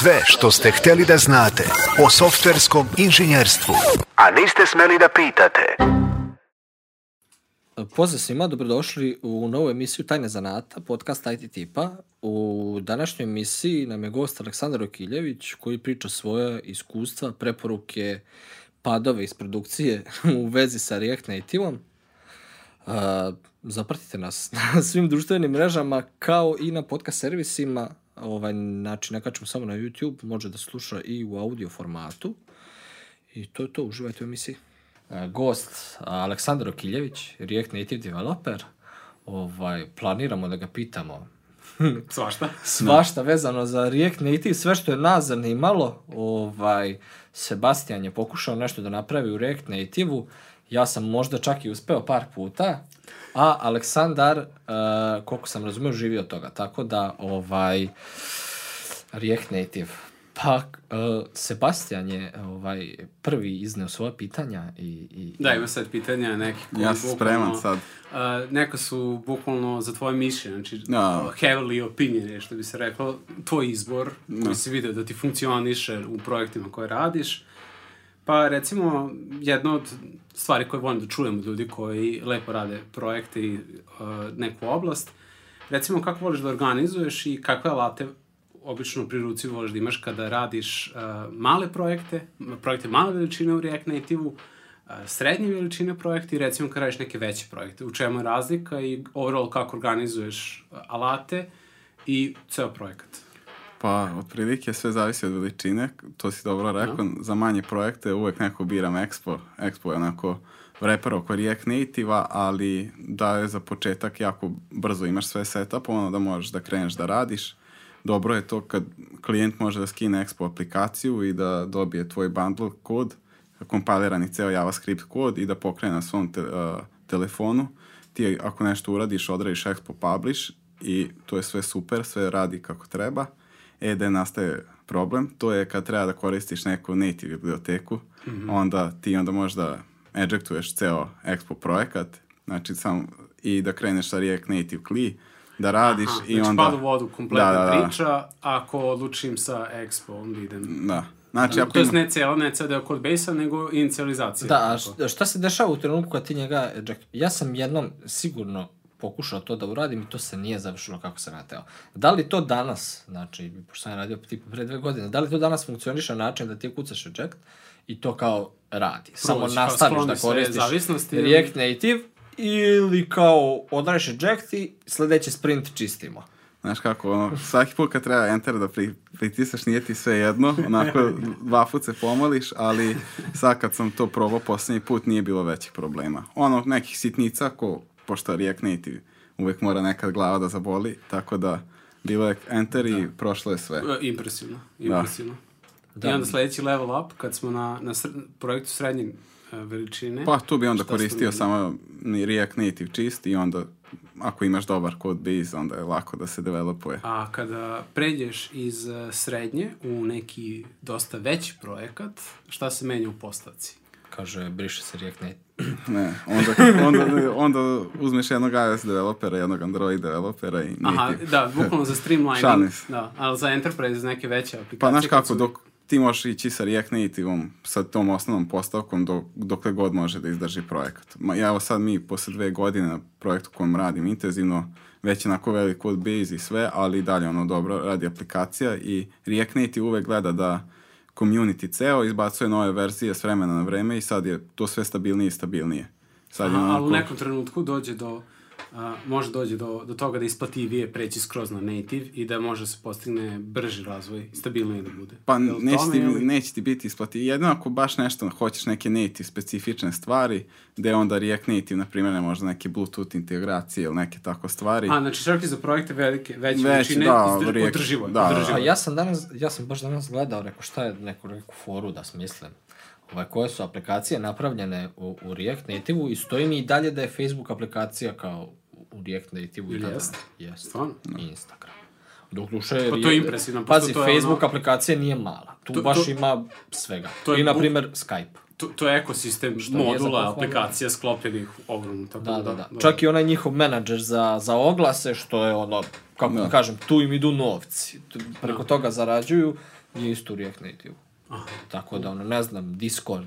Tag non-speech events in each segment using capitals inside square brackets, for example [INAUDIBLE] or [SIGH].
Sve što ste hteli da znate o softverskom inženjerstvu, a niste smeli da pitate. Pozdrav svima, dobrodošli u novu emisiju Tajne zanata, podcast IT tipa. U današnjoj emisiji nam je gost Aleksandar Okiljević koji priča svoje iskustva, preporuke, padove iz produkcije [LAUGHS] u vezi sa React Native-om. Uh, zapratite nas na [LAUGHS] svim društvenim mrežama kao i na podcast servisima ovaj, znači ne samo na YouTube, može da sluša i u audio formatu. I to je to, uživajte u emisiji. E, gost Aleksandar Okiljević, React Native Developer. Ovaj, planiramo da ga pitamo [LAUGHS] svašta. svašta vezano za React Native, sve što je nas zanimalo, ovaj, Sebastian je pokušao nešto da napravi u React Native-u, ja sam možda čak i uspeo par puta, A Aleksandar, uh, koliko sam razumeo, živi od toga. Tako da, ovaj, React Native. Pa, uh, Sebastian je ovaj, prvi izneo svoje pitanja. I, i, da, ima sad pitanja nekih Ja sam spreman sad. Uh, e, neko su bukvalno za tvoje mišljenje, znači no. Da. heavily opinion je što bi se reklo, tvoj izbor no. Da. koji si video da ti funkcioniše u projektima koje radiš. Uh, Pa recimo, jedna od stvari koje volim da čujem od ljudi koji lepo rade projekte i uh, neku oblast, recimo kako voliš da organizuješ i kakve alate obično pri ruci voliš da imaš kada radiš uh, male projekte, projekte male veličine u React Native-u, uh, srednje veličine projekte i recimo kada radiš neke veće projekte. U čemu je razlika i overall kako organizuješ alate i ceo projekat? Pa, otprilike sve zavisi od veličine, to si dobro da. rekao, no. za manje projekte uvek neko biram Expo, Expo je onako reper oko React Native-a, ali da je za početak jako brzo imaš sve setup, ono da možeš da kreneš da radiš. Dobro je to kad klijent može da skine Expo aplikaciju i da dobije tvoj bundle kod, kompilirani ceo JavaScript kod i da pokrene na svom te, uh, telefonu. Ti ako nešto uradiš, odradiš Expo Publish i to je sve super, sve radi kako treba E, da nastaje problem, to je kad treba da koristiš neku native biblioteku, mm -hmm. onda ti onda možda da ejectuješ ceo Expo projekat, znači sam i da kreneš sa React Native CLI, da radiš Aha, i znači onda... Znači pada u vodu kompletna da, da, da. priča, ako odlučim sa Expo, onda idem... Da. Znači, da, ako to je ima... ne cijela, ne cijela da deo codebase-a, nego inicializacija. Da, a šta se dešava u trenutku kad ti njega eject? Ja sam jednom sigurno pokušao to da uradim i to se nije završilo kako sam ja teo. Da li to danas, znači, pošto sam ja radio tipa pre dve godine, da li to danas funkcioniše na način da ti kucaš eject i to kao radi? Proći, Samo nastaviš da koristiš React Native ili kao odradiš eject i sledeći sprint čistimo. Znaš kako, ono, svaki put kad treba enter da pri, pritisaš, nije ti sve jedno, onako dva put se pomoliš, ali sad kad sam to probao poslednji put nije bilo većih problema. Ono, nekih sitnica ko pošto React Native uvek mora nekad glava da zaboli, tako da bilo je enter i da. prošlo je sve. Impresivno, impresivno. Da. I da. onda sledeći level up, kad smo na, na sr projektu srednje e, veličine. Pa tu bi onda koristio samo React Native čist i onda ako imaš dobar kod base, onda je lako da se developuje. A kada pređeš iz e, srednje u neki dosta veći projekat, šta se menja u postavci? Kaže, briše se React Native [CLEARS THROAT] Ne, onda, onda, onda uzmeš jednog iOS developera, jednog Android developera i Niti. Aha, da, bukvalno za streamlining. da, ali za enterprise, neke veće aplikacije. Pa znaš kako, su... dok ti možeš ići sa React Nativeom, sa tom osnovnom postavkom dok, dokle god može da izdrži projekat. Ma, ja evo sad mi posle dve godine na projektu kojem radim intenzivno, već onako velik code base i sve, ali dalje ono dobro radi aplikacija i React Native uvek gleda da community ceo, izbacuje nove verzije s vremena na vreme i sad je to sve stabilnije i stabilnije. Sad Aha, je onako... ali u nekom trenutku dođe do a, može dođe do, do toga da isplativije preći skroz na native i da može da se postigne brži razvoj, stabilnije da bude. Pa Jel neće, ti, ili... neće ti biti isplati. Jedno ako baš nešto hoćeš neke native specifične stvari, gde onda React Native, na primjer, ne možda neke Bluetooth integracije ili neke tako stvari. A, znači čak i za projekte velike, veće Već, učine, znači, da, izdrž, React, održivo, da, održivo. Da, da. A ja sam danas, ja sam baš danas gledao, rekao šta je neku, neku foru da smislim ovaj, koje su aplikacije napravljene u, u React Native-u i stoji mi i dalje da je Facebook aplikacija kao u React Native-u i tada. Jest? Jest. Stvarno? Da. Instagram. Dok duše... Pa to je impresivno. Pazi, to je Facebook ono... aplikacija nije mala. Tu to, baš to, ima svega. To je I, na primjer, Skype. To, to je ekosistem modula, aplikacija sklopljenih ogromno. Tako da, da, da, da, da. Čak i onaj njihov menadžer za, za oglase, što je ono, kako da. kažem, tu im idu novci. Preko da. toga zarađuju, je isto u React Native. Aha. Tako da, ono, ne znam, Discord.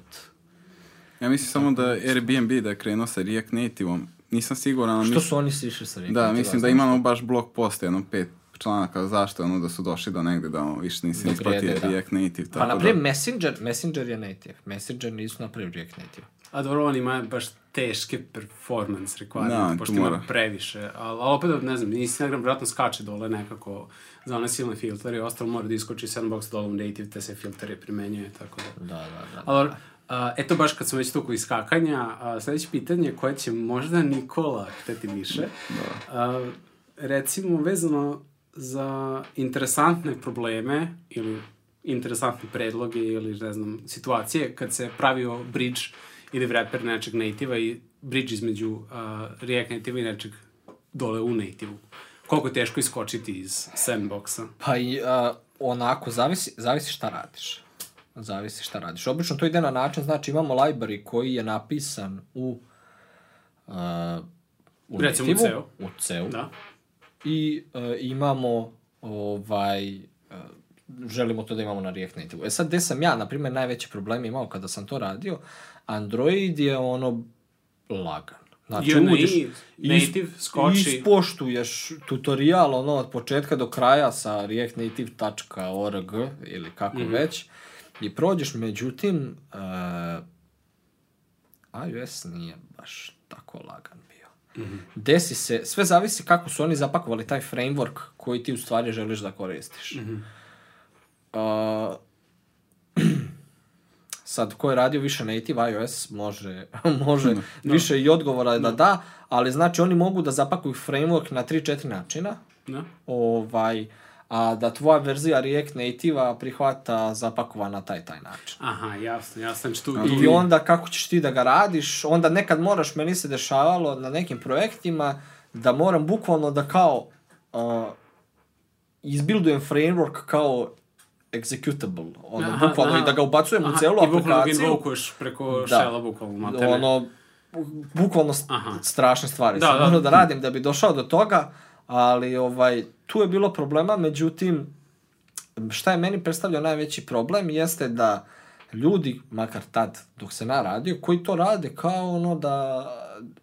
Ja mislim samo da Airbnb da je krenuo sa React Native-om, Nisam siguran. Što su oni sišli sa Vinkom? Da, mislim da, da imamo baš blog post, jedno pet članaka zašto ono da su došli do negde da ono, više nisi da isplatio da. React Native. Pa tako pa naprijed da... Messenger, Messenger je native. Messenger nisu napravili React Native. A dobro, on ima baš teške performance requirement, da, pošto ima previše. Ali opet, ne znam, Instagram vjerojatno skače dole nekako za one silne filtere i ostalo mora da iskoči sandbox dole u native, te se filtere primenjuje, tako da. Da, da, da. da. Ali, A, eto baš kad smo već tu kod iskakanja, a, sledeće pitanje koje će možda Nikola hteti više. Da. A, recimo, vezano za interesantne probleme ili interesantne predloge ili ne znam, situacije kad se pravio bridge ili wrapper nečeg native-a i bridge između uh, React native i nečeg dole u native-u. Koliko je teško iskočiti iz sandboxa? Pa i uh, onako, zavisi, zavisi šta radiš zavisi šta radiš. Obično to ide na način, znači imamo library koji je napisan u uh, u Recimo nativu, e u ceu. E da. I uh, imamo ovaj uh, želimo to da imamo na React Native. E sad, gde sam ja, na primjer, najveće probleme imao kada sam to radio, Android je ono lagan. Znači, UNI, uđeš, native, is, skoči. Ispoštuješ tutorial ono od početka do kraja sa reactnative.org ili kako mm -hmm. već i prođeš, međutim, uh, iOS nije baš tako lagan bio. Mm-hmm. Desi se, sve zavisi kako su oni zapakovali taj framework koji ti u stvari želiš da koristiš. Mm-hmm. Uh, [CLEARS THROAT] sad, ko je radio više native iOS, može, [LAUGHS] može no. Da. više i odgovora no. Da, da da, ali znači oni mogu da zapakuju framework na 3-4 načina. No. Da. Ovaj, a da tvoja verzija React Native-a prihvata zapakova na taj taj način. Aha, jasno, jasno. Znači tu... I onda kako ćeš ti da ga radiš, onda nekad moraš, meni se dešavalo na nekim projektima, da moram bukvalno da kao uh, izbildujem framework kao executable, ono, aha, bukvalno, aha, i da ga ubacujem aha, u celu aplikaciju. I bukvalno invokuješ preko da, shella, bukvalno, matene. Ono, bukvalno aha. strašne stvari da, sam da, da, da radim da bi došao do toga, ali ovaj, tu je bilo problema, međutim, šta je meni predstavljao najveći problem jeste da ljudi, makar tad dok se ja radio, koji to rade kao ono da,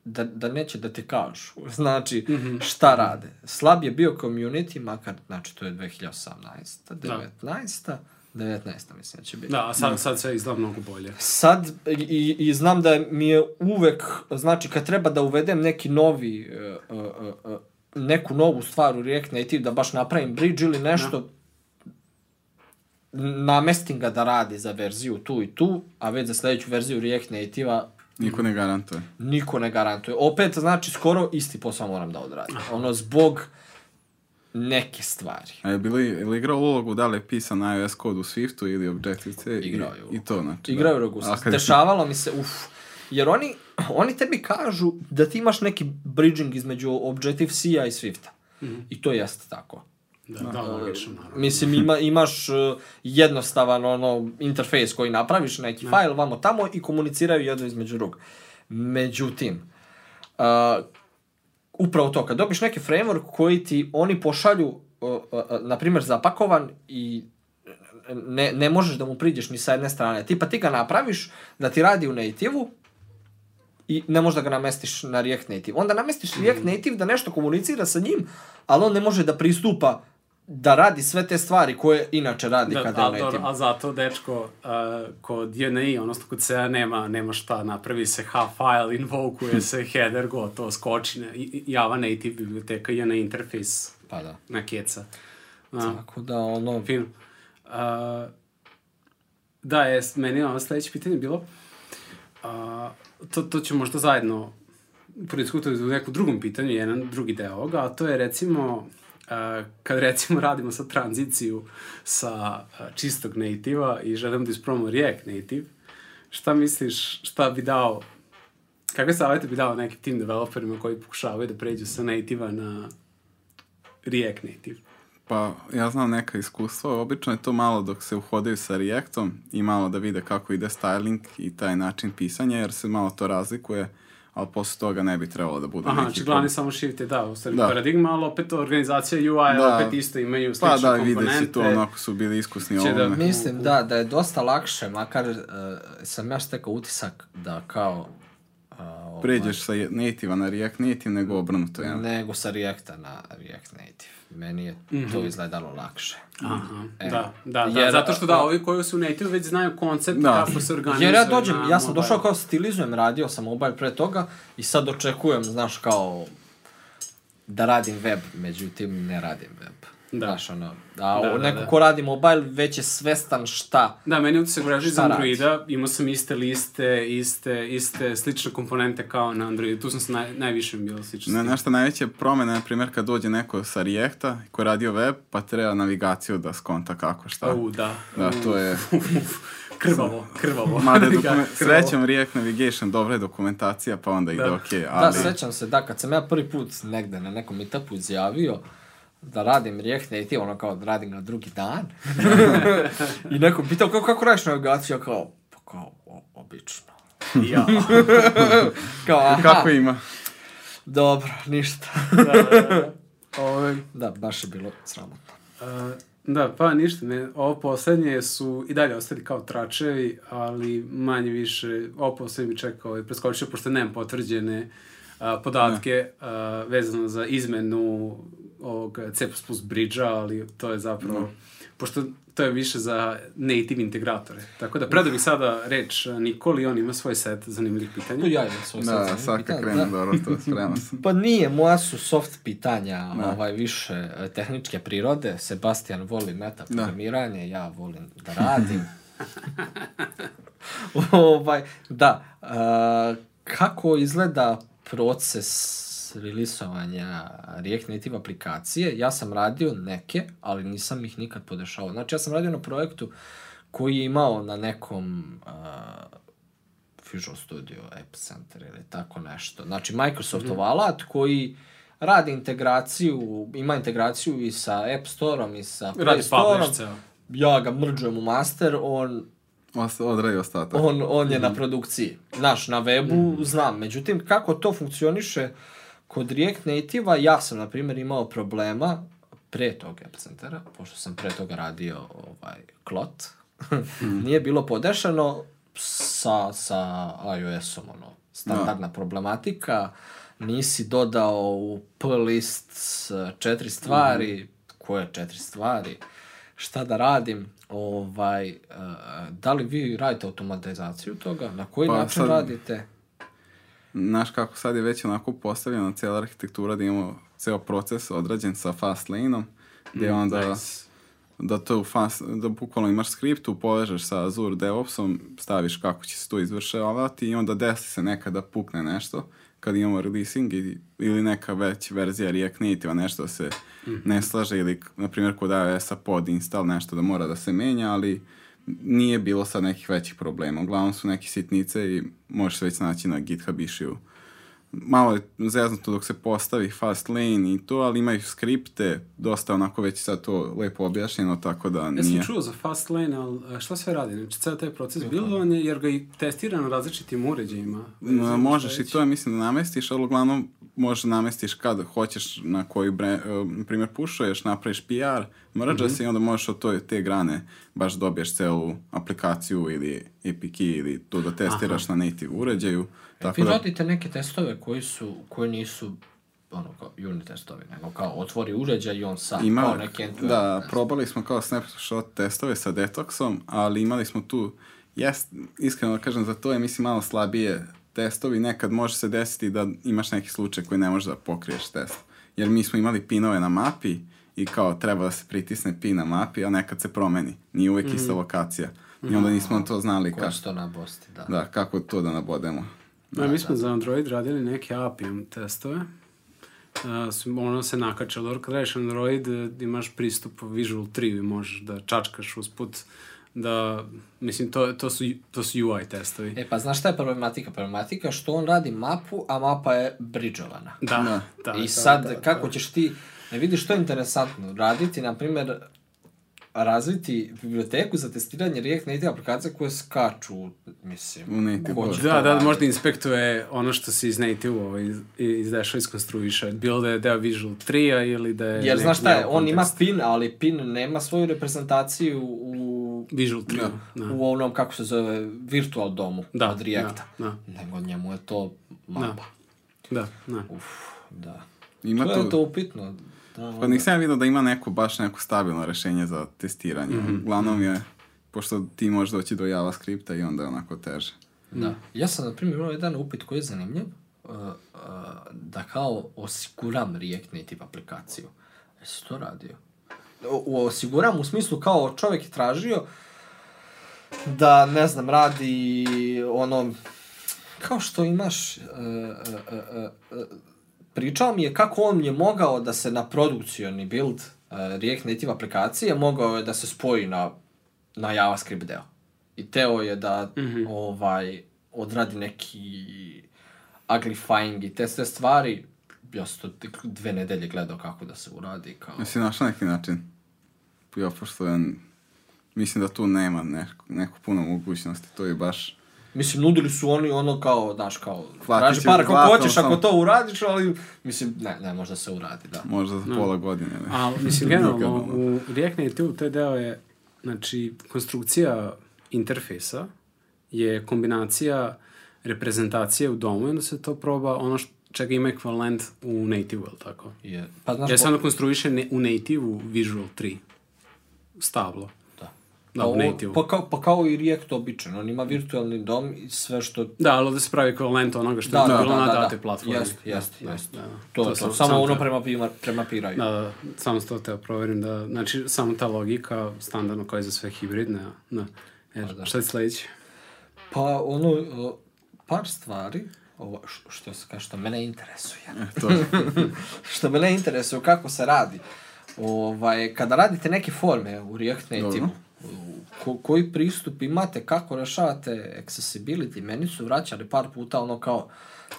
da, da neće da te kažu. [LAUGHS] Znači, mm -hmm. šta rade? Slab je bio community, makar, znači, to je 2018. 19. 19. mislim da će biti. Da, a sad, sad sve izgleda mnogo bolje. Sad, i, i znam da mi je uvek, znači kad treba da uvedem neki novi uh, uh, uh, neku novu stvar u React Native, da baš napravim bridge ili nešto, ja. namestim ga da radi za verziju tu i tu, a već za sledeću verziju React Native-a Niko ne garantuje. Niko ne garantuje. Opet, znači, skoro isti posao moram da odradim. Ono, zbog neke stvari. A je bilo, je li igrao ulogu da li je pisan iOS kod u Swiftu ili Objective-C? Igrao je ulogu. I, I to, znači. Igrao je da. ulogu. Da. Dešavalo mi se, uf. Jer oni, oni tebi kažu da ti imaš neki bridging između Objective-C-a i Swift-a. Mm -hmm. I to jeste tako. Da, da, da, logično, naravno. Mislim, ima, imaš e, jednostavan ono, interfejs koji napraviš, neki ne. Da. fajl vamo tamo i komuniciraju jedno između drug. Međutim, uh, upravo to, kad dobiš neki framework koji ti oni pošalju, uh, uh, na primjer, zapakovan i ne, ne možeš da mu priđeš ni sa jedne strane. Tipa ti ga napraviš da ti radi u native i ne možeš da ga namestiš na React Native. Onda namestiš mhm. React Native da nešto komunicira sa njim, ali on ne može da pristupa da radi sve te stvari koje inače radi da, kada je native. A zato, dečko, uh, kod JNI, odnosno kod SEA nema, nema šta, napravi se H-file, invokuje hm. se header, gotovo, skoči, java native biblioteka, JNI interfejs. Pa da. Na keca. Uh, Tako da, ono... Fin. Uh, da, je, meni je ono sledeće pitanje bilo, uh, to, to ćemo možda zajedno prodiskutovati u nekom drugom pitanju, jedan drugi deo ovoga, a to je recimo Uh, kad recimo radimo sa tranziciju sa uh, čistog native-a i želim da isprobamo React Native, šta misliš, šta bi dao, kakve savete bi dao nekim tim developerima koji pokušavaju da pređu sa native-a na React Native? Pa ja znam neka iskustva, obično je to malo dok se uhodaju sa Reactom i malo da vide kako ide styling i taj način pisanja, jer se malo to razlikuje, ali posle toga ne bi trebalo da bude Aha, neki... Aha, znači glavni samo shift je, da, u stvari da. paradigma, ali opet organizacija UI, da. opet isto imaju slične komponente. Pa da, vide se to, onako su bili iskusni će da- ovome. Da... Mislim, da, da je dosta lakše, makar uh, sam ja stekao utisak da kao ovaj, Pređeš sa native na React Native nego obrnuto, ja? Nego sa Reacta na React Native meni je to mm -hmm. izgledalo lakše. Aha, e, da, da, da, jer, zato što da, ovi koji su native već znaju koncept da. kako se organizuje. Jer ja dođem, ja sam mobile. došao kao stilizujem, radio sam mobile pre toga i sad očekujem, znaš, kao da radim web, međutim ne radim web. Da. Znaš, ono, a da, da, neko da, ko radi mobile već je svestan šta. Da, meni je utisak vraži za Androida, radi. imao sam iste liste, iste, iste slične komponente kao na Androidu, tu sam se naj, najviše bilo slično. Na, nešto najveća promene, na primjer, kad dođe neko sa Reacta koji radio web, pa treba navigaciju da skonta kako šta. U, da. Da, to je... krvavo, krvavo. Mada [LAUGHS] srećam React Navigation, dobra je dokumentacija, pa onda ide da. okej. Okay, da, ali... Da, srećam se, da, kad sam ja prvi put negde na nekom meetupu izjavio, da radim React Native, ono kao da radim na drugi dan. [LAUGHS] I neko pitao kao, kako radiš navigaciju, ja kao, pa kao, o, obično. ja. [LAUGHS] kao, aha. Kako ima? Dobro, ništa. da, da, da. [LAUGHS] Ovaj- da, baš je bilo sramotno. Uh, da, pa ništa, ne. ovo poslednje su i dalje ostali kao tračevi, ali manje više, ovo poslednje bi čekao i preskočio, pošto nemam potvrđene uh, podatke ja. vezano za izmenu ovog C++ bridge-a, ali to je zapravo... No. Da. Pošto to je više za native integratore. Tako da predao bih sada reč Nikoli, on ima svoj set zanimljivih pitanja. Ja imam svoj da, set svaka pitanja. krenu, da. dobro, to sprema sam. pa nije, moja su soft pitanja, da. ovaj, više e, tehničke prirode. Sebastian voli meta programiranje, da. ja volim da radim. [LAUGHS] ovaj, da, uh, kako izgleda proces rilisovanja React Native aplikacije, ja sam radio neke, ali nisam ih nikad podešao. Znači, ja sam radio na projektu koji je imao na nekom uh, Visual Studio App Center ili tako nešto. Znači, Microsoftov mm. alat koji radi integraciju, ima integraciju i sa App Store-om i sa Play Store-om. Ja ga mrđujem u master, on Odradi ostatak. On, on je mm. na mhm. produkciji. Naš, na webu mm. znam. Međutim, kako to funkcioniše kod React Native-a, ja sam, na primjer, imao problema pre tog Epicentera, pošto sam pre toga radio ovaj, klot, mhm. [LAUGHS] nije bilo podešano sa, sa iOS-om, ono, standardna no. Da. problematika, nisi dodao u plist eh, četiri stvari, mm. koje četiri stvari, šta da radim, Ovaj, e, da li vi radite automatizaciju toga? Na koji pa, način sad, radite? Znaš kako, sad je već onako postavljena cijela arhitektura da imamo ceo proces odrađen sa fast lane-om, gdje mm, onda nice. da to fast, da bukvalno imaš skriptu, povežeš sa Azure DevOpsom, staviš kako će se to izvršavati i onda desi se nekada pukne nešto kad imamo releasing i, ili neka već verzija React Native, nešto se mm -hmm. ne slaže ili, na primjer, kod iOS-a pod install nešto da mora da se menja, ali nije bilo sad nekih većih problema. Uglavnom su neke sitnice i možeš već naći na GitHub issue malo je zeznuto dok se postavi fast lane i to, ali imaju skripte, dosta onako već sad to lepo objašnjeno, tako da nije. Ja sam čuo za fast lane, ali šta sve radi? Znači, ceo taj proces e, pa da. bildovanja, jer ga i testira na različitim uređajima. No, znači, možeš i to, mislim, da namestiš, ali uglavnom možeš namestiš kad hoćeš, na koju, e, na primjer, pušuješ, napraviš PR, mrđa da mm -hmm. si i onda možeš od toj, te grane baš dobiješ celu aplikaciju ili APK ili to da testiraš Aha. na native uređaju. E, tako vi da... radite neke testove koji su, koji nisu ono kao unit testovi, nego kao otvori uređaj i on sam, Ima, kao neki Da, test. probali smo kao snapshot testove sa detoxom, ali imali smo tu, jes, iskreno da kažem, za to je mislim malo slabije testovi, nekad može se desiti da imaš neki slučaj koji ne možeš da pokriješ test. Jer mi smo imali pinove na mapi, i kao treba da se pritisne pi na mapi, a nekad se promeni. Nije uvek mm. ista mhm. lokacija. I mhm. onda nismo to znali. Kako Ko to nabosti, da. Da, kako to da nabodemo. Da, da mi da. smo da. za Android radili neke API testove. Uh, ono se nakačalo, jer kad radiš Android e, imaš pristup Visual 3 i možeš da čačkaš usput da, mislim, to, to, su, to su UI testovi. E, pa znaš šta je problematika? Problematika je što on radi mapu, a mapa je bridžovana. Da, da. da I sad, da, da, kako ćeš ti Ne vidiš što je interesantno. Raditi, na primjer, razviti biblioteku za testiranje React Native aplikacija koje skaču, mislim. U Native. Da, da, da, možda inspektuje ono što se iz Native iz, izdešao, iskonstruiše. Bilo da je deo Visual 3-a ili da je... Jer znaš šta je, on ima pin, ali pin nema svoju reprezentaciju u... Visual 3. Da, da. U onom, kako se zove, virtual domu da, od Reacta. Da, da. Nego njemu je to da, mapa. Da, da. da. Uf, da. Ima to, to je to upitno. Da, pa nisam vidio da ima neko, baš neko stabilno rešenje za testiranje. Mm -hmm. Uglavnom mhm. je, pošto ti možeš doći do JavaScripta i onda je onako teže. Da. Ja sam, na primjer, imao jedan upit koji je zanimljiv, uh, uh, da kao osiguram React Native aplikaciju. Jesi to radio? O, osiguram u smislu kao čovek je tražio da, ne znam, radi ono, kao što imaš uh, uh, uh, uh pričao mi je kako on je mogao da se na produkcioni build uh, React Native aplikacije mogao je da se spoji na, na JavaScript deo. I teo je da mm -hmm. ovaj, odradi neki aglifying i te sve stvari. Ja sam to dve nedelje gledao kako da se uradi. Kao... Jesi našao neki način? Ja, pošto ja mislim da tu nema neko, neko puno mogućnosti. To je baš Mislim, nudili su oni ono kao, daš, kao, Hvati traži para kako hoćeš ako to uradiš, ali, mislim, ne, ne, možda se uradi, da. Možda za no. pola godine. Ne. A, mislim, [LAUGHS] generalno, u React Native taj deo je, znači, konstrukcija interfejsa je kombinacija reprezentacije u domu i onda se to proba ono što čega ima ekvivalent u native je tako? Je. Yeah. Pa, znaš, ja sam po... konstruiše ne, u native-u Visual 3 stablo. Da, u native pa kao, pa kao i React običan, on ima virtualni dom i sve što... Da, ali da se pravi ekvivalent onoga što da, je da, bilo da, na da, date da. platformi. Jeste, jeste, da, jeste. Da, da. To, to, to, sam, samo sam ono prema, prema piraju. Da, da, samo to te proverim da, znači, samo ta logika standardno kao je za sve hibridna, da. Jer, pa, da. Šta je sledeće? Pa, ono, par stvari ovo, što se kaže, što mene interesuje. E, to. [LAUGHS] što mene interesuje, kako se radi. Ovaj, kada radite neke forme u React Native-u, Ko, koji pristup imate, kako rešavate accessibility? Meni su vraćali par puta ono kao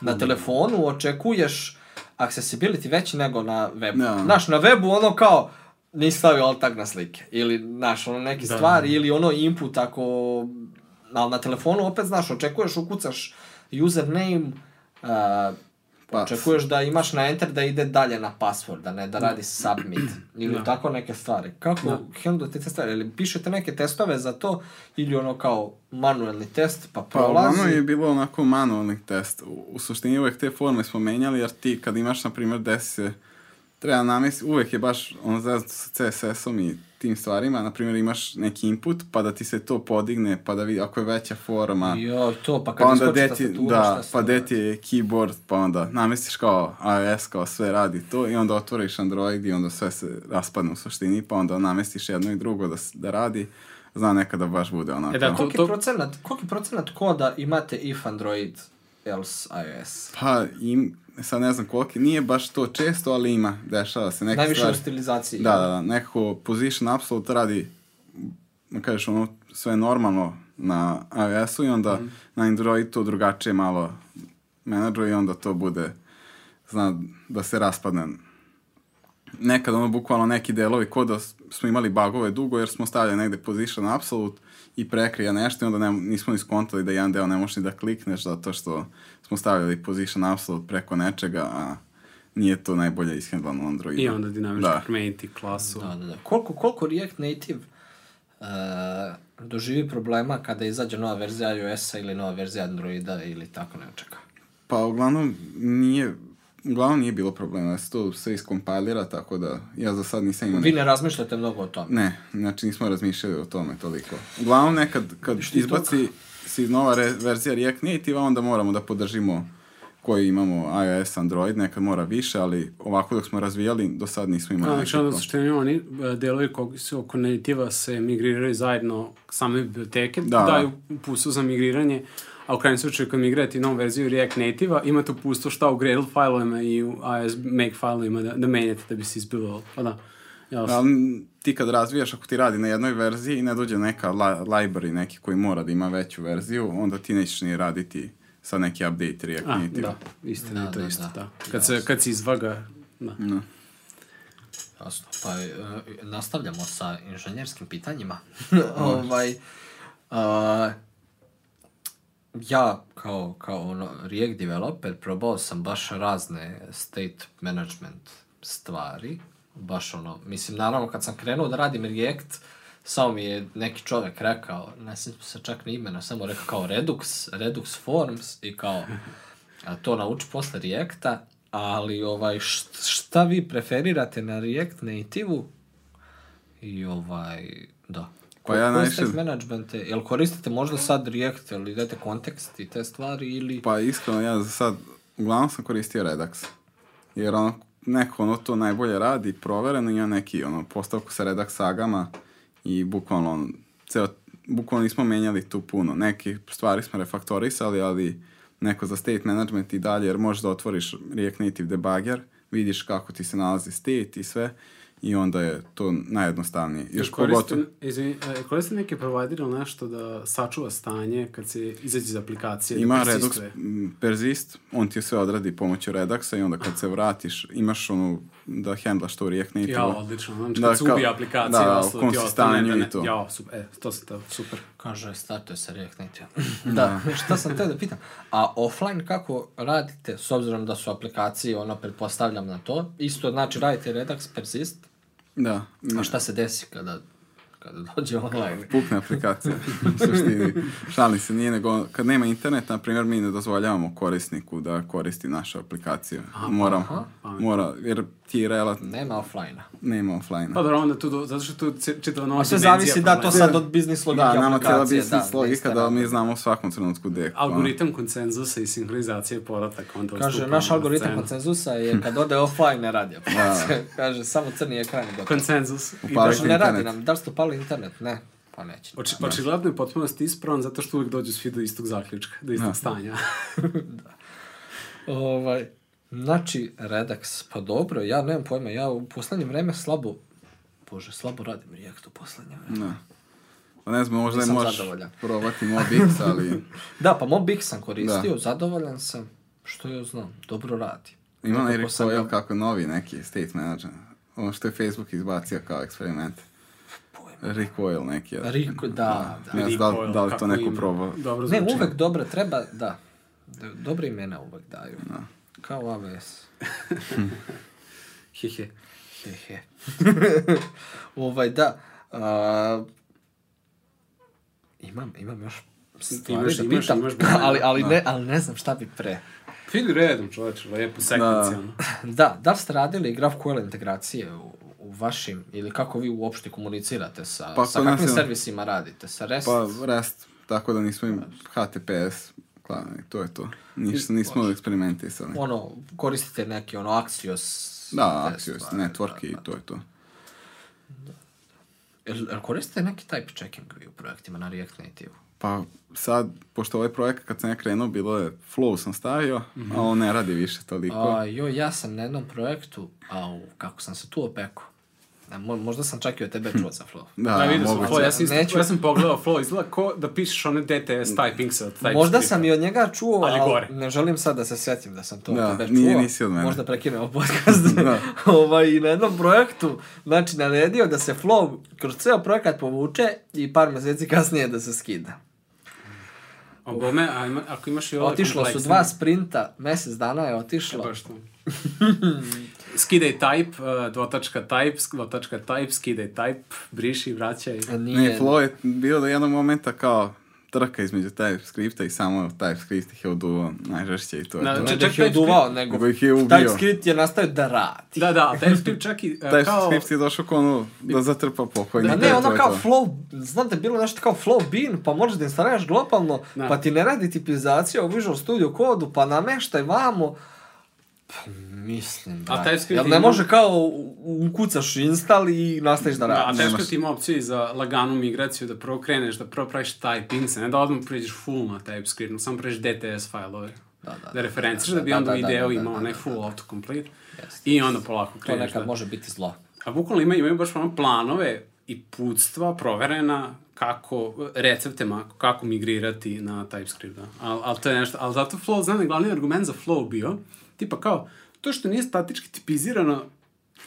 na telefonu očekuješ accessibility veći nego na webu. No. Da. Znaš, na webu ono kao nisi stavio alt tag na slike. Ili, znaš, ono neke da. stvari, ili ono input ako... Ali na telefonu opet, znaš, očekuješ, ukucaš username, uh, Pa, Očekuješ da imaš na enter da ide dalje na password, da ne da radi submit ili no. Da. tako neke stvari. Kako no. Da. handle da te stvari? Ili pišete neke testove za to ili ono kao manuelni test pa, pa prolazi? Pa ono je bilo onako manuelni test. U, u suštini uvek te forme smo menjali jer ti kad imaš na primjer desi se treba namisliti, uvek je baš on zezno sa CSS-om i tim stvarima, na primjer imaš neki input, pa da ti se to podigne, pa da vidi ako je veća forma. Jo, to, pa, pa kad pa onda deti, da, šta pa deti je keyboard, pa onda namestiš kao iOS, kao sve radi to i onda otvoriš Android i onda sve se raspadne u suštini, pa onda namestiš jedno i drugo da, da radi zna nekada baš bude onako. E da, to, to... Koliki, procenat, koliki procenat koda imate if Android else iOS. Pa, im, sad ne znam koliko, nije baš to često, ali ima, dešava se. Neka Najviše stvar, u stilizaciji. Da, da, da, nekako position absolute radi, da kažeš ono, sve normalno na iOS-u i onda mm. na Android to drugačije malo menadžuje i onda to bude, zna da se raspadne. Nekad ono, bukvalno neki delovi koda da smo imali bagove dugo jer smo stavljali negde position absolute, i prekrija nešto i onda ne, nismo ni skontali da jedan deo ne možeš ni da klikneš zato što smo stavili position absolute preko nečega, a nije to najbolje ishendlano Android. I onda dinamički da. promeniti klasu. Da, da, da. Koliko, koliko React Native uh, doživi problema kada izađe nova verzija iOS-a ili nova verzija Androida ili tako nečega? Pa uglavnom nije Uglavnom nije bilo problema, da se to sve iskompalira, tako da ja za sad nisam imao... Vi ne razmišljate mnogo o tome? Ne, znači nismo razmišljali o tome toliko. Uglavnom nekad kad Što izbaci se nova re, verzija React Native, onda moramo da podržimo koji imamo iOS, Android, nekad mora više, ali ovako dok smo razvijali, do sad nismo imali da, znači, ono što imamo, oni e, delovi koji su oko nativa se migriraju zajedno same biblioteke, da. da. daju pusu za migriranje, a u krajem slučaju kad migrirate novu verziju React Native-a, imate pusto šta u Gradle failovima i u AS Make failovima da, da menjate da bi se izbilo, pa da. Jasno. Ali ti kad razvijaš, ako ti radi na jednoj verziji i ne dođe neka la, library neki koji mora da ima veću verziju, onda ti nećeš ni raditi sa neki update React A, Da, istina da, je to da, isto, da. da. Kad, se, kad se izvaga, da. da. Jasno, pa e, nastavljamo sa inženjerskim pitanjima. [LAUGHS] ovaj, uh, ja kao, kao ono, React developer probao sam baš razne state management stvari. Baš ono, mislim, naravno kad sam krenuo da radim React, samo mi je neki čovjek rekao, ne sjećam se čak ni imena, samo rekao kao Redux, Redux Forms i kao a to nauči posle Reacta, ali ovaj, šta vi preferirate na React Native-u? I ovaj, da. Pa ja najviše... management je? Jel koristite možda sad React, ili date kontekst i te stvari ili... Pa iskreno ja za sad, uglavnom sam koristio Redux. Jer ono, neko ono to najbolje radi, provereno, ima neki ono, postavku sa Redux sagama i bukvalno ono, ceo, bukvalno nismo menjali tu puno. Neke stvari smo refaktorisali, ali neko za state management i dalje, jer možeš da otvoriš React Native Debugger, vidiš kako ti se nalazi state i sve, i onda je to najjednostavnije. Još I koriste, pogotovo... Izvini, e, koriste neki provider ili nešto da sačuva stanje kad se izađe iz aplikacije? Da Ima da Redux, persist, on ti sve odradi pomoću Reduxa i onda kad se vratiš, imaš onu da hendlaš to React Native. Ja, odlično. Znači, da, se ubije aplikacija, da, da, u kom si stanju i da to. Ja, super, e, to sam super. Kaže, startuje sa React Native. [LAUGHS] Da, da, šta sam te da pitam. A offline kako radite, s obzirom da su aplikacije, ono, pretpostavljam na to, isto, znači, radite Redux, persist, Da. A šta se desi kada kada dođe online. Pukne aplikacija, u suštini. Šali se, nije nego, kad nema interneta, na primjer, mi ne dozvoljavamo korisniku da koristi našu aplikaciju. Aha, mora, aha. mora, jer ti je relativno... Nema offline-a. Nema offline-a. Pa dobro, onda tu, zato što tu čitava nova dimenzija. sve zavisi, da, to sad od biznis logike Da, nama treba biznis da, logika da, da mi znamo svakom trenutku gde. Pa- algoritam ono. konsenzusa i sinhronizacije podataka. Onda Kaže, naš algoritam scenu. konsenzusa je kad ode offline ne radi. da. [LAUGHS] Kaže, samo crni ekran Dok. gotovo. Konsenzus. Upali Kaže, ne radi nam, da li ste upali internet? Ne pa neće. Oči, da. Očigledno je potpunosti ispravan zato što uvek dođu svi do istog zaključka, do istog da. stanja. [LAUGHS] [LAUGHS] da. Ovaj, Znači, Redux, pa dobro, ja nemam pojma, ja u poslednje vreme slabo, bože, slabo radim React u poslednje vreme. Ne. Da. Pa ne znam, možda Nisam možeš zadovoljan. probati MobX, ali... [LAUGHS] da, pa MobX sam koristio, da. zadovoljan sam, što ja znam, dobro radi. Ima onaj recoil kako novi neki state manager, ono što je Facebook izbacio kao eksperiment. Recoil neki. Ja. Rico, da, da, da. Ne znam da, da li to neko probao. Ne, uvek dobro, treba, da. Dobre imena uvek daju. Da. Kao AVS. [LAUGHS] Hehe. Hehe. [LAUGHS] ovaj, da. A, imam, imam još stvari imaš, da imaš, pitam, imaš, imaš [LAUGHS] ali, ali, da. ne, ali ne znam šta bi pre. Fini redom, čoveče, lepo, da. sekvencijalno. Da, da, da li ste radili GraphQL integracije u, u vašim, ili kako vi uopšte komunicirate sa, pa, sa kakvim nas, servisima radite, sa REST? Pa REST, tako da nismo im HTTPS Pa, to je to. Ništa, nismo eksperimentisali. Ono, koristite neki, ono, Axios... Da, Axios, stvari, pa, network da, i da, to je to. Da. Jel, jel koristite neki type checking vi u projektima na React Native? Pa sad, pošto ovaj projekat kad sam ja krenuo, bilo je flow sam stavio, mm -hmm. a on ne radi više toliko. A, jo, ja sam na jednom projektu, a kako sam se tu opekao. Da, možda sam čak i od tebe hm. čuo za Flow. Da, da vidio sam Flow, ja sam, isto, Neću... ja sam pogledao Flow, izgleda ko da pišeš one DTS typing sa type Možda skripa. sam i od njega čuo, ali, ali ne želim sad da se sjetim da sam to da, od tebe čuo. nisi od mene. Možda prekinuo podcast [LAUGHS] da. [LAUGHS] ovaj, na jednom projektu, znači naredio da se Flow kroz ceo projekat povuče i par meseci kasnije da se skida. Obome, a ima, ako imaš i ove Otišlo su dva sprinta, mesec dana je otišlo. E baš to. [LAUGHS] skidaj type, e, dvotačka type, dvotačka type, skidaj type, briši, vraćaj. A nije. Ne, flow je bio do jednog momenta kao trka između TypeScripta i samo TypeScript ih je oduvao najžešće i to je da, Znači, čak ih je oduvao, nego, nego ih je ubio. TypeScript je nastavio da radi. Da, da, TypeScript čak i uh, kao... TypeScript je došao kao ono da zatrpa pokojnika. Da, ne, ono kao to. flow, znam da je bilo nešto kao flow bin, pa možeš da instaliraš globalno, da. pa ti ne radi tipizacija u Visual Studio kodu, pa nameštaj vamo, mislim, da. A TypeScript Jel ne ima... može kao ukucaš install i nastaviš da, da radiš? a TypeScript ima opciju za laganu migraciju, da prvo kreneš, da prvo praviš typing, se ne da odmah pređeš full na TypeScript, no samo pređeš DTS failove. Da, da, da, da referenciš, da, da, da, bi onda da, da, video da, da, imao da, da, ne full da, da, autocomplete. Yes, I onda polako kreneš. To nekad da... može biti zlo. A bukvalno imaju, imaju baš planove i putstva proverena kako, recepte mako, kako migrirati na TypeScript, da. Al, al to je nešto, ali zato Flow, znam da je glavni argument za Flow bio, Tipa kao, to što nije statički tipizirano,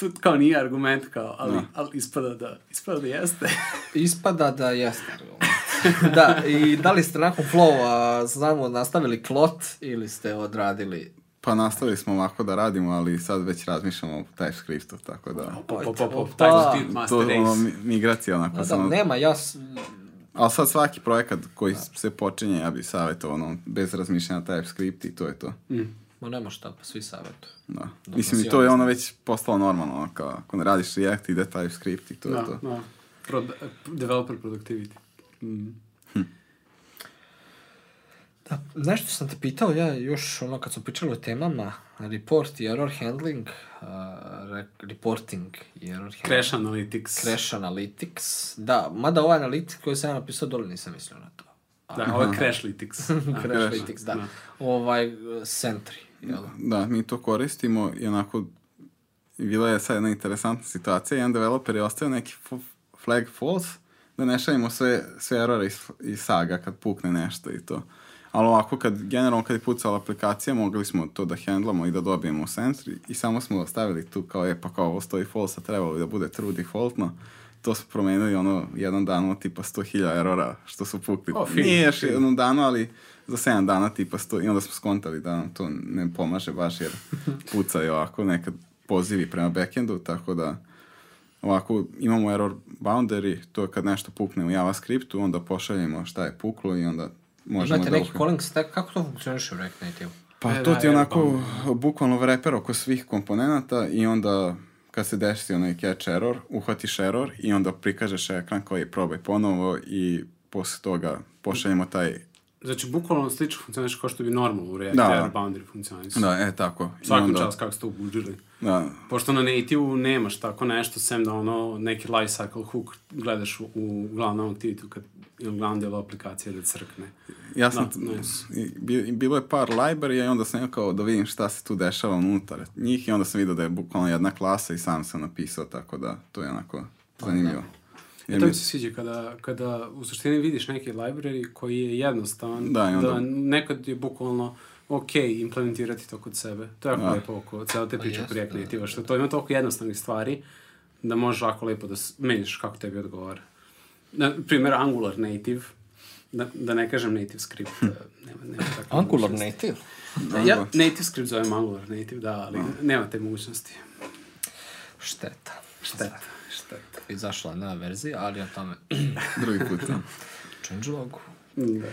to kao nije argument, kao, ali, no. Da. ali ispada, da, ispada da jeste. [LAUGHS] ispada da jeste argument. [LAUGHS] da, i da li ste nakon flow-a znamo nastavili klot ili ste odradili pa nastavili smo ovako da radimo, ali sad već razmišljamo o TypeScriptu, tako da... Opa, opa, opa, TypeScript master race. To ono, migracija onako. Da, samo... nema, ja... Ali sad svaki projekat koji da. se počinje, ja bih savjetovao, ono, bez razmišljanja TypeScript i to je to. Mm. Ma nema šta, pa svi savjetuju. Da. Dok Mislim, i to je ono već postalo normalno, ono, kao, ako ne radiš React, ide TypeScript i to da, je to. Da, Pro, developer productivity. Mm. Da, znaš što sam te pitao, ja još ono kad smo pričali o temama, report i error handling, uh, re, reporting i error handling. Crash analytics. Crash analytics, da, mada ovaj analytics koji sam ja napisao dole nisam mislio na to. Da, ovo je Crashlytics. [LAUGHS] Crashlytics, da. da. da. Ovaj, Sentry, e, jel? Da, mi to koristimo i onako bila je sad jedna interesantna situacija. Jedan developer je ostavio neki flag false da ne šaljemo sve, sve erore iz, iz saga kad pukne nešto i to. Ali ovako, kad, generalno kad je pucala aplikacija, mogli smo to da hendlamo i da dobijemo u sensor i samo smo stavili tu kao, e, pa kao ovo stoji false, a trebalo bi da bude true defaultno to su promenili ono jedan dan tipa 100.000 erora što su pukli. O, film, Nije još film. jednom danu, ali za 7 dana tipa 100 i onda smo skontali da nam to ne pomaže baš jer [LAUGHS] pucaju ovako nekad pozivi prema backendu, tako da ovako imamo error boundary, to je kad nešto pukne u JavaScriptu, onda pošaljemo šta je puklo i onda možemo Imate da... Imate neki calling stack, kako to funkcioniše u React Native? Pa to da, ti onako bukvalno vreper oko svih komponenata i onda kad se desi onaj catch error, uhvatiš error i onda prikažeš ekran koji probaj ponovo i posle toga pošaljemo taj Znači, bukvalno slično funkcioniš kao što bi normalno u React da. Error Boundary funkcionisao. Da, e, tako. Svaki onda... čas kako ste ubuđili. Da. Pošto na native-u nemaš tako nešto, sem da ono, neki lifecycle hook gledaš u, u glavnom aktivitu kad Irlandeva aplikacija da crkne. Ja sam, da, ne. bilo je par library i onda sam ja kao da vidim šta se tu dešava unutar njih i onda sam vidio da je bukvalno jedna klasa i sam sam napisao, tako da to je onako pa da. zanimljivo. Da. E, to mi se sviđa kada, kada u suštini vidiš neki library koji je jednostavan, da, onda... da nekad je bukvalno ok implementirati to kod sebe. To je jako da. lepo oko ceo te pa priče oko React Native-a, što to ima toliko jednostavnih stvari da možeš jako lepo da menjaš kako tebi odgovara na primjer Angular Native, da, da ne kažem Native Script, hm. nema, nema takve Angular Native? Da, ja Native Script zovem Angular Native, da, ali hm. nema te mogućnosti. Šteta. Šteta. Šteta. Izašla je nova verzija, ali o tome... [CLEARS THROAT] Drugi put. Da. Changelogu. Da.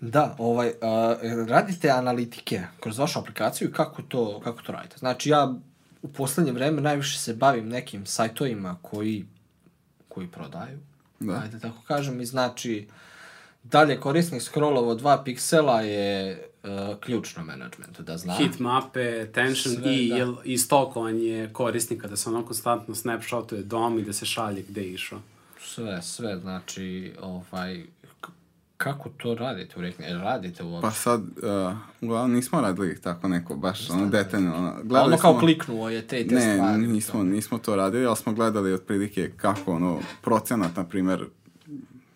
Da, ovaj, uh, radite analitike kroz vašu aplikaciju i kako to, kako to radite? Znači, ja u poslednje vreme najviše se bavim nekim sajtovima koji, koji prodaju, da. ajde da tako kažem, i znači dalje korisnik scrollova od 2 piksela je uh, ključno menadžmentu, da zna. Hit mape, tension Sve, i, da. jel, i stokovanje korisnika, da se ono konstantno snapshotuje dom i da se šalje gde je išao. Sve, sve, znači, ovaj, Kako to radite u rekli? E, radite uopšte? Pa sad, uh, uglavnom nismo radili tako neko baš ono detaljno. Ono, gledali ono kao smo, kliknuo je te i te ne, stvari. Ne, nismo, nismo to radili, ali smo gledali otprilike kako ono, procenat, na primjer,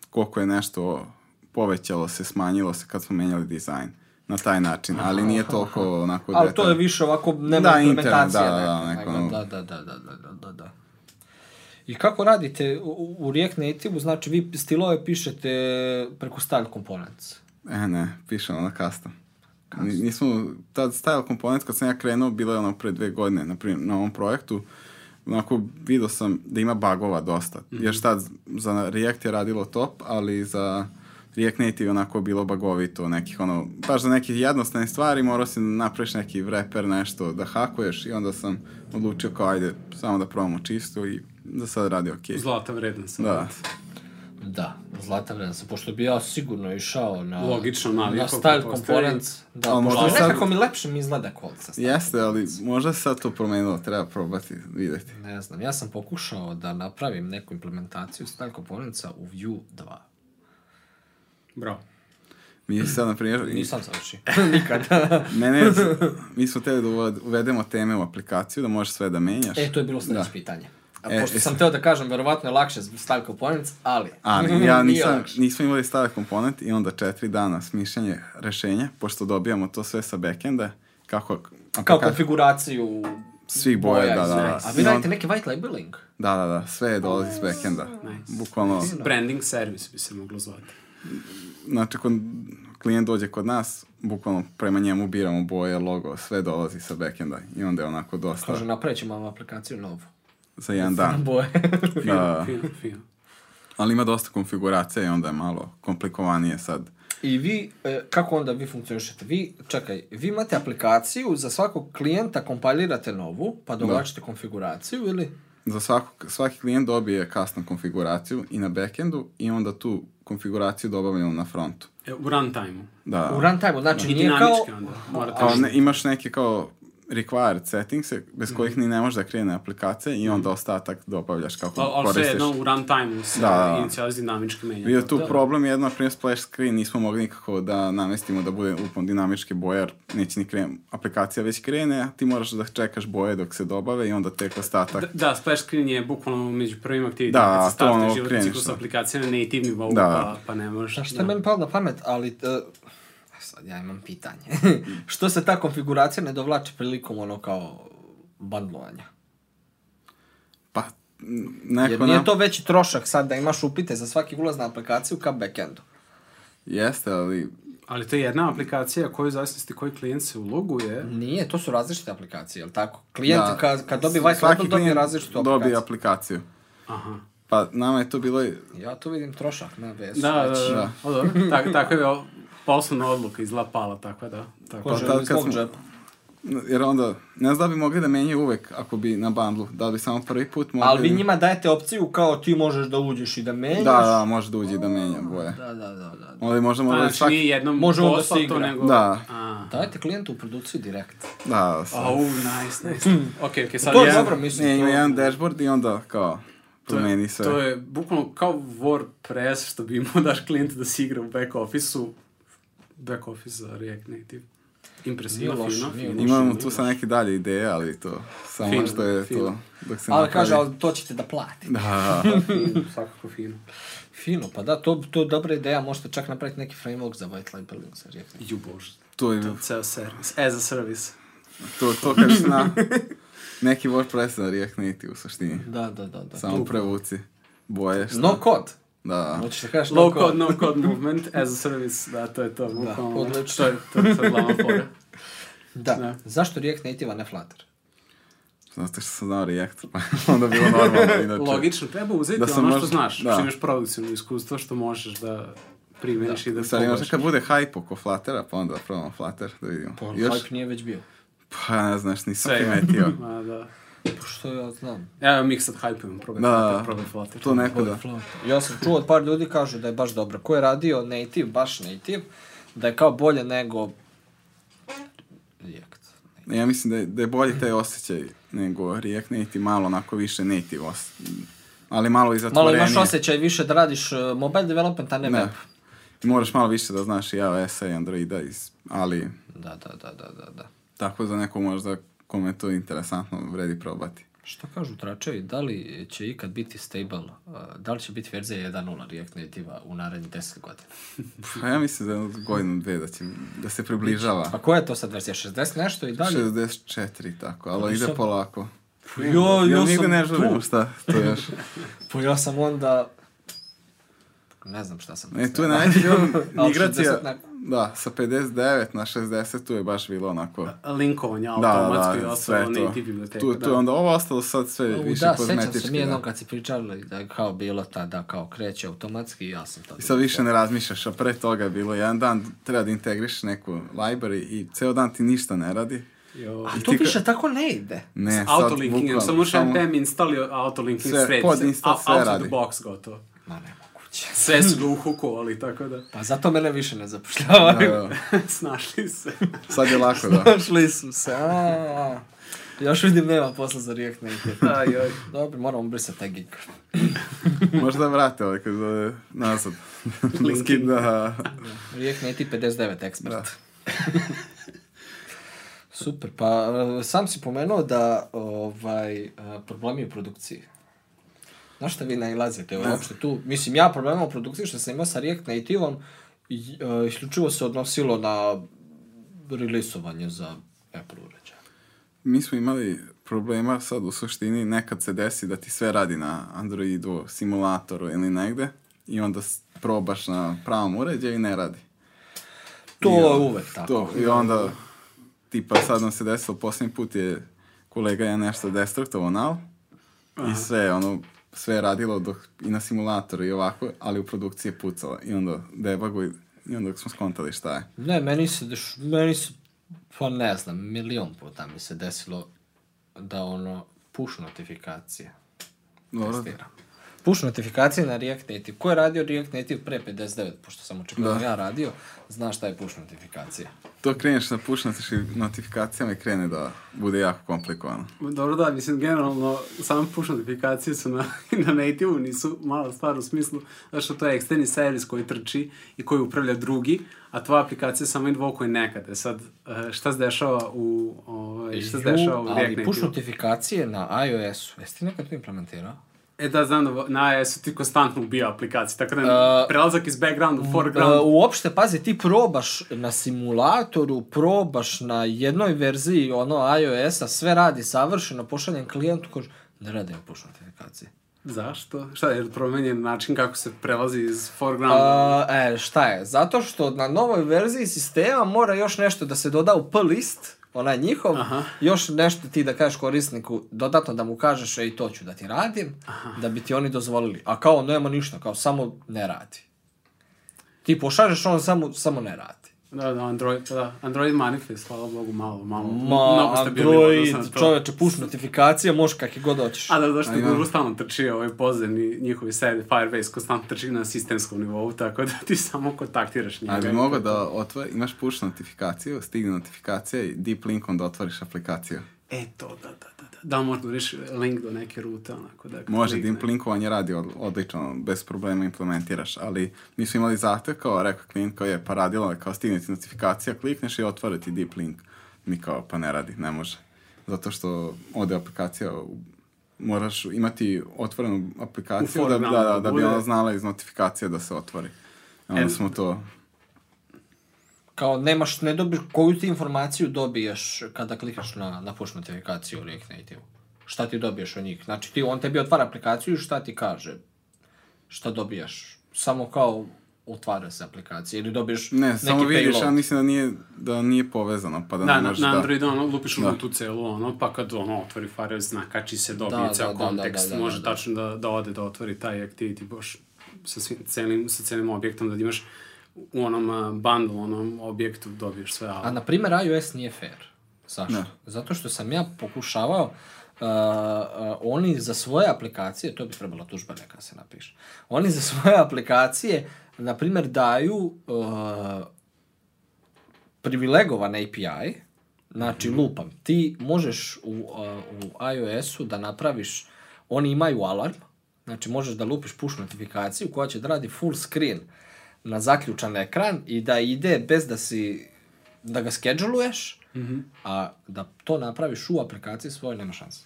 koliko je nešto povećalo se, smanjilo se kad smo menjali dizajn na taj način, ali nije toliko onako detaljno. Ali to je više ovako, da, nema da, implementacija. Da, da, da, da, da, da, da, da, da, da. I kako radite u, React Native-u? Znači, vi stilove pišete preko style components? E, ne, pišemo na custom. custom. Nismo, tad style components kad sam ja krenuo, bilo je ono pre dve godine, na primjer, na ovom projektu, onako vidio sam da ima bagova dosta. Mm -hmm. Još tad za React je radilo top, ali za React Native je onako bilo bagovito, nekih ono, baš za neke jednostavne stvari morao si da napraviš neki wrapper, nešto da hakuješ i onda sam odlučio kao ajde, samo da probamo čisto i da sad radi okej. Okay. Zlata vredan sam. Da. Da, zlata vredan sam, pošto bi ja sigurno išao na... Logično, na, na style component. Da, ali možda sad... nekako mi lepše mi izgleda kolca. Jeste, ali možda sad to promenilo, treba probati, videti. Ne znam, ja sam pokušao da napravim neku implementaciju style componentsa u Vue 2. Bravo. Mi sad, na primjer... Nisam završio. [LAUGHS] [LAUGHS] Nikad. [LAUGHS] ne, ne, mi smo teli da uvedemo teme u aplikaciju, da možeš sve da menjaš. E, to je bilo da. sledeće da. pitanje. A e, pošto e, sam teo da kažem, verovatno je lakše stav komponent, ali... Ali, [LAUGHS] ja nisam, nismo imali stav komponent i onda četiri dana smišljanje rešenja, pošto dobijamo to sve sa backenda, kako... Kao kako, konfiguraciju svih boja, boja da, da, da. A vi radite neki white labeling? Da, da, da, sve dolazi iz backenda. Nice. Bukvalno... Da- Branding service bi se moglo zvati. Znači, kod klijent dođe kod nas, bukvalno prema njemu biramo boje, logo, sve dolazi sa backenda i onda je onako dosta... Kaže, napravit ćemo vam aplikaciju novu za jedan dan. boje. [LAUGHS] Da. fino, fino, fino. Ali ima dosta konfiguracija i onda je malo komplikovanije sad. I vi, e, kako onda vi funkcionišete? Vi, čekaj, vi imate aplikaciju, za svakog klijenta kompilirate novu, pa dovlačite da. konfiguraciju ili? Za svakog, svaki klijent dobije custom konfiguraciju i na backendu i onda tu konfiguraciju dobavljamo na frontu. E, u runtime-u. Da. U runtime-u, znači I da. nije kao... Onda. Morate a, ne, imaš neke kao required settings bez kojih mhm. ni ne može da krene aplikacija i onda mhm. ostatak dobavljaš da kako ali, koristiš. Ali sve jedno u runtime se da, da. dinamički menja. Bio tu da. problem jedno, na primjer splash screen nismo mogli nikako da namestimo da bude upon dinamički bojar, neće ni krene, aplikacija već krene, ti moraš da čekaš boje dok se dobave i onda tek ostatak. Da, da splash screen je bukvalno među prvim aktivitetima da, kad se startuje životni ciklus da. aplikacije na native nivou, da. pa, pa ne možeš. Da, šta da. je meni palo na pamet, ali uh, Sad ja imam pitanje. [LAUGHS] Što se ta konfiguracija ne dovlači prilikom ono kao bandlovanja? Pa, neko... Jer nije to veći trošak sad da imaš upite za svaki ulaz na aplikaciju ka backendu. Jeste, ali... Ali to je jedna aplikacija koju zavisnosti koji klijent se uloguje. Nije, to su različite aplikacije, jel tako? Klijent da, kad, kad dobi White Label dobije različitu aplikaciju. Dobije aplikaciju. Aha. Pa nama je to bilo... Ja tu vidim trošak na vesu. Da, da, da, znači. da. O, dobro. Tak, tako je poslovna odluka iz La Pala, tako da. Tako. Ko pa želi svog džepa. Jer onda, ne znam da bi mogli da menjaju uvek ako bi na bandlu, da bi samo prvi put mogli... Ali vi da- njima dajete opciju kao ti možeš da uđeš i da menjaš. Da, da, može da uđe i da menja boje. Da, da, da. da. Onda možda mogu znači, svaki... jednom može da se igra. Nego... Da. A. Dajte klijentu u produkciju direkt. Da, sad. Oh, nice, nice. Hmm. ok, ok, sad to je dobro, mislim. Ne, ima jedan dashboard i onda kao promeni sve. To je bukvalno kao WordPress što bi imao daš klijentu da se igra u back office-u, back office za React Native. Impresivno, nije loše, fino. Imamo tu sa neke dalje ideje, ali to, samo fin, što je fin. to. Dok se ali napravi... kaže, ali to ćete da plati. Da, fino, svakako fino. Fino, pa da, to, to je dobra ideja, možete čak napraviti neki framework za white labeling za React Native. Ju bože. To je... To, ceo servis, as a service. To, to kažeš na neki WordPress na React Native u suštini. Da, da, da. da. Samo prevuci boje. Šta? No code. Da. Hoćeš da kažeš low code, no code movement as a service, da, to je to. Da, da. odlično. To je, to je sad glavna [LAUGHS] fora. Da. da. Zašto React Native, a ne Flutter? Zato što sam znao React, pa [LAUGHS] onda bilo normalno. [LAUGHS] Inače. Logično, treba uzeti da ono što možda, znaš, da. što imaš produkcijno iskustvo, što možeš da primeniš da. i da Sad imaš kad bude hype oko Fluttera, pa onda da probamo Flutter, da vidimo. Pa Još... hype nije već bio. Pa ne znaš, nisam Sve. primetio. Ma da. Pa što ja znam. Evo mi sad hajpujemo, probaj da, flate, probaj flate. To neko da. Ja sam čuo od par ljudi kažu da je baš dobro. Ko je radio native, baš native, da je kao bolje nego React. Native. Ja mislim da je, da je bolje taj osjećaj nego React Native, malo onako više native osjećaj. Ali malo i zatvorenije. Malo imaš osjećaj više da radiš mobile development, a ne, ne. web. Moraš malo više da znaš i iOS-a i Androida, ali... Da, da, da, da, da. Tako da neko možda kome je to interesantno, vredi probati. Šta kažu tračevi, da li će ikad biti stable, uh, da li će biti verzija 1.0 React Native-a u narednih 10 godina? [LAUGHS] pa ja mislim za godinu, dve, da, će, da se približava. Pa koja je to sad verzija, 60 nešto i dalje? 64, tako, ali pa ide sam... polako. Pa jo, jo, ja nigde sam ne žurim šta to još. [LAUGHS] pa ja sam onda... Ne znam šta sam... Ne, tu je najveći [LAUGHS] igracija... Da, sa 59 na 60 tu je baš bilo onako... Linkovanje da, automatski, da, da, sve to. biblioteka. Tu, tu da. je onda ovo ostalo sad sve U, više da, kozmetički. Da, sećam se mi da. jednom kad si pričali da je kao bilo tada kao kreće automatski i ja sam to... I sad više ne razmišljaš, a pre toga je bilo jedan dan treba da integriš neku library i ceo dan ti ništa ne radi. Jo. A to više tako ne ide. Ne, S autolinkingom, samo šampem instalio autolinking sve, sredice. Pod install sve radi. Out of the box gotovo. Ma no, nema. Sve su ga uhukovali, tako da... Pa zato mene više ne zapošljavaju. Da, da. [LAUGHS] Snašli se. Sad je lako, da. Snašli su se, a, Još vidim nema posla za React Native. Aj, aj. Dobro, moram brisati taj gig. Možda vrate ovaj kad zove nazad. [LAUGHS] Linkin, da. React Native 59 ekspert. Da. Super, pa e, sam si pomenuo da ovaj, e, problemi u produkciji na šta vi nailazite? Uopšte tu, mislim, ja problema u produkciji što sam imao sa React Native-om e, isključivo se odnosilo na rilisovanje za Apple uređaj. Mi smo imali problema sad u suštini, nekad se desi da ti sve radi na Androidu, simulatoru ili negde i onda probaš na pravom uređaju i ne radi. To je uvek tako. i onda tipa sad nam se desilo, posljednji put je kolega je nešto destruktovo nal i sve ono sve radilo dok, i na simulatoru i ovako, ali u produkciji je pucala. I onda debagu i, i onda smo skontali šta je. Ne, meni se, deš, meni se, pa ne znam, milion puta mi se desilo da ono, push notifikacije. Dobro. Testiram push notifikacije na React Native. Ko je radio React Native pre 59, pošto sam očekavno da. ja radio, zna šta je push notifikacija. To kreneš na push notifikacijama i krene da bude jako komplikovano. Dobro da, mislim, generalno, samo push notifikacije su na, [LAUGHS] na native nisu mala stvar u smislu, zato što to je eksterni servis koji trči i koji upravlja drugi, a tvoja aplikacija samo invokuje nekada. E sad, e, šta se dešava u, ovaj, šta se dešava u React Native? Ali push notifikacije na iOS-u, jesi ti nekad to implementirao? E da, znam da na iOS ti konstantno ubija aplikacije, tako da uh, prelazak iz background u foreground. Uh, uopšte, pazi, ti probaš na simulatoru, probaš na jednoj verziji ono iOS-a, sve radi savršeno, pošaljem klijentu, kaže, ne radi mi push notifikacije. Zašto? Šta je promenjen način kako se prelazi iz foreground? Uh, e, šta je? Zato što na novoj verziji sistema mora još nešto da se doda u P list, onaj njihov, Aha. još nešto ti da kažeš korisniku, dodatno da mu kažeš, ej, to ću da ti radim, Aha. da bi ti oni dozvolili. A kao, nema ništa, kao, samo ne radi. Ti pošažeš, on samo, samo ne radi. Da, da, Android, pa da. Android manifest, hvala Bogu, malo, malo. Ma, mnogo Android, čoveče, push notifikacija, možeš kak je god hoćeš. A da, zašto što Google stalno trči ovaj pozdrav i njihovi sede, Firebase, konstantno trči na sistemskom nivou, tako da ti samo kontaktiraš njega. Ali mogu da otvori, imaš push notifikaciju, stigne notifikacija i deep linkom da otvoriš aplikaciju. E to, da, da, da. Da, da možda uriš da link do neke rute, onako. Da, Može, da dim linkovanje radi od, odlično, bez problema implementiraš, ali mi smo imali zahtev kao, rekao klijent kao je, pa radilo, kao stigne ti notifikacija, klikneš i otvore ti deep link. Mi kao, pa ne radi, ne može. Zato što ode aplikacija moraš imati otvorenu aplikaciju form, da, da, da, da, bi da ona znala iz notifikacije da se otvori. Onda smo to kao nemaš, ne dobiš, koju ti informaciju dobiješ kada klikneš na, na push notifikaciju u React Native? Šta ti dobiješ od njih? Znači, ti, on tebi otvara aplikaciju i šta ti kaže? Šta dobijaš? Samo kao otvara se aplikacija ili dobiješ ne, neki samo vidiš, payload. ja mislim da nije, da nije povezano, pa da, da ne možeš da... Na Android ono, lupiš da. tu celu, ono, pa kad ono, otvori file, zna, kači se, dobije da, ceo da, da, da, kontekst, da, da, da, može da, da, tačno da, da ode da otvori taj activity, boš, sa, svim, celim, sa celim objektom, da imaš u onom eh, bundle, onom objektu dobiješ sve. Ali... A na primjer iOS nije fair. Zašto? Ne. Zato što sam ja pokušavao Uh, uh, oni za svoje aplikacije, to bi trebala tužba neka se napiše, oni za svoje aplikacije, na primjer, daju uh, privilegovan API, znači mhm. lupam, ti možeš u, u iOS-u da napraviš, oni imaju alarm, znači možeš da lupiš push notifikaciju koja će da radi full screen, na zaključan ekran i da ide bez da si da ga skedžuluješ, mm -hmm. a da to napraviš u aplikaciji svoje, nema šanse.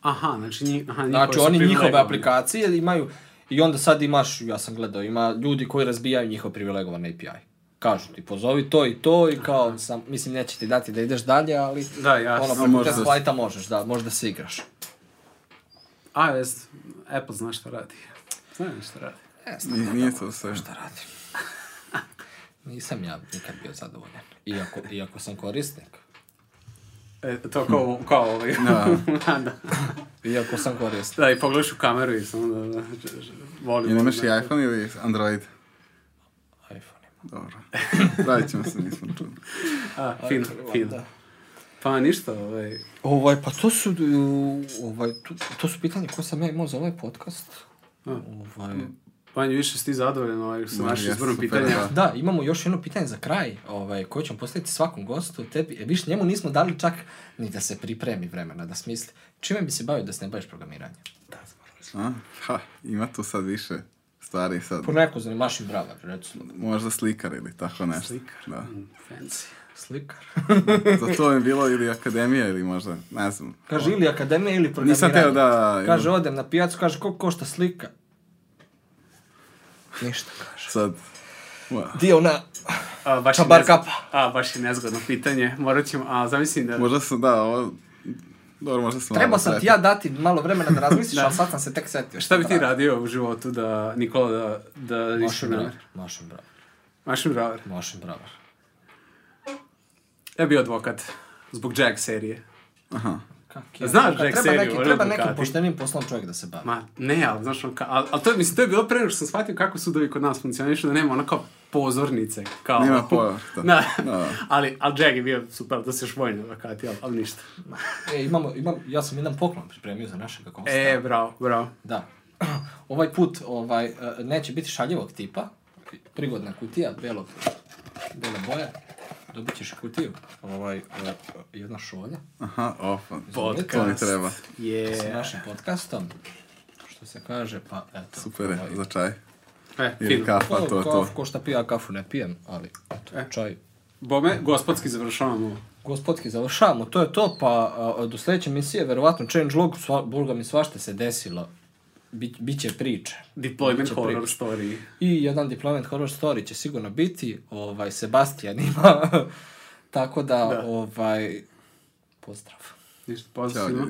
Aha, znači, njih, aha, znači oni njihove aplikacije imaju i onda sad imaš, ja sam gledao, ima ljudi koji razbijaju njihov privilegovan API. Kažu ti pozovi to i to i kao, aha. sam, mislim neće ti dati da ideš dalje, ali da, ja, ono, preko možda... flighta možeš, da, da se igraš. iOS, Apple zna šta radi. Zna šta radi. E, stvarno, nije to sve. Šta radim? [LAUGHS] Nisam ja nikad bio zadovoljan. Iako, iako sam korisnik. E, to kao, kao ovaj. Da. [LAUGHS] da. Iako sam korisnik. Da, i pogledaš u kameru i samo da... da volim, I nemaš i da. iPhone ili Android? iPhone ima. Dobro. [LAUGHS] Radit ćemo se, nismo čuli. A, fin, fin. Da. Pa ništa, ovaj... Ovaj, pa to su, ovaj, to, to su pitanje koje sam ja imao za ovaj podcast. A. Ovaj, Vanja, više si ti zadovoljan ovaj, sa našim izborom pitanja. Da. da, imamo još jedno pitanje za kraj, ovaj, koje ćemo postaviti svakom gostu. Tebi, e, viš, njemu nismo dali čak ni da se pripremi vremena, da smisli. Čime bi se bavio da se ne baviš programiranjem? Da, A, ha, ima tu sad više stvari sad. Po neko i brava, recimo. Možda slikar ili tako nešto. Slikar, da. Mm, fancy. Slikar. [LAUGHS] Za to je bilo ili akademija ili možda, ne znam. Kaže ili akademija ili programiranje. Nisam teo da... Kaže odem na pijacu, kaže koliko košta slika. Ništa kaže. Sad, wow. Ti ona a, baš čabar nezgod... kapa. A, baš je nezgodno pitanje. Morat ćemo, a zamislim da... Možda sam, da, ovo... Dobro, možda sam... Trebao sam ti ja dati malo vremena da razmisliš, [LAUGHS] da. ali sad sam se tek setio. Šta bi ti da radio u životu da, Nikola, da... da Mašin bravar. Mašin bravar. Mašin bravar. Mašin bravar. Ja bio advokat. Zbog Jack serije. Aha. Kak je? Znaš Jack treba neki, treba nekim poštenim poslom čovjek da se bavi. Ma, ne, ali znaš, on, ka, ali, ali to, je, mislim, to je bilo pre što sam shvatio kako sudovi kod nas funkcionišu, da nema ono kao pozornice. Kao, nema pojma. Da. [LAUGHS] da. ali, ali Jack je bio super, da se još vojno vakati, ali, ali ništa. [LAUGHS] e, imamo, imam, ja sam jedan poklon pripremio za našeg konsta. E, bravo, bravo. Da. [CLEARS THROAT] ovaj put ovaj, e, neće biti šaljivog tipa, prigodna kutija, belog, bele boja. Dobit ćeš kutiju. Ovaj, e, e, jedna šolja. Aha, opa. Podcast. To mi treba. Yeah. Sa našim podcastom. Što se kaže, pa eto. Super, ovaj, za čaj. E, Ili kafa, to, to. Ko šta pija kafu, ne pijem, ali eto, e. čaj. Bome, gospodski završavamo. Gospodski završavamo, to je to, pa a, e, do sledeće misije, verovatno change log, sva, boga mi svašta se desilo bit, bit priče. Deployment biće horror priče. story. I jedan deployment horror story će sigurno biti, ovaj, Sebastian ima, [LAUGHS] tako da, da. ovaj, pozdrav. Ništa, pozdrav. Ćao,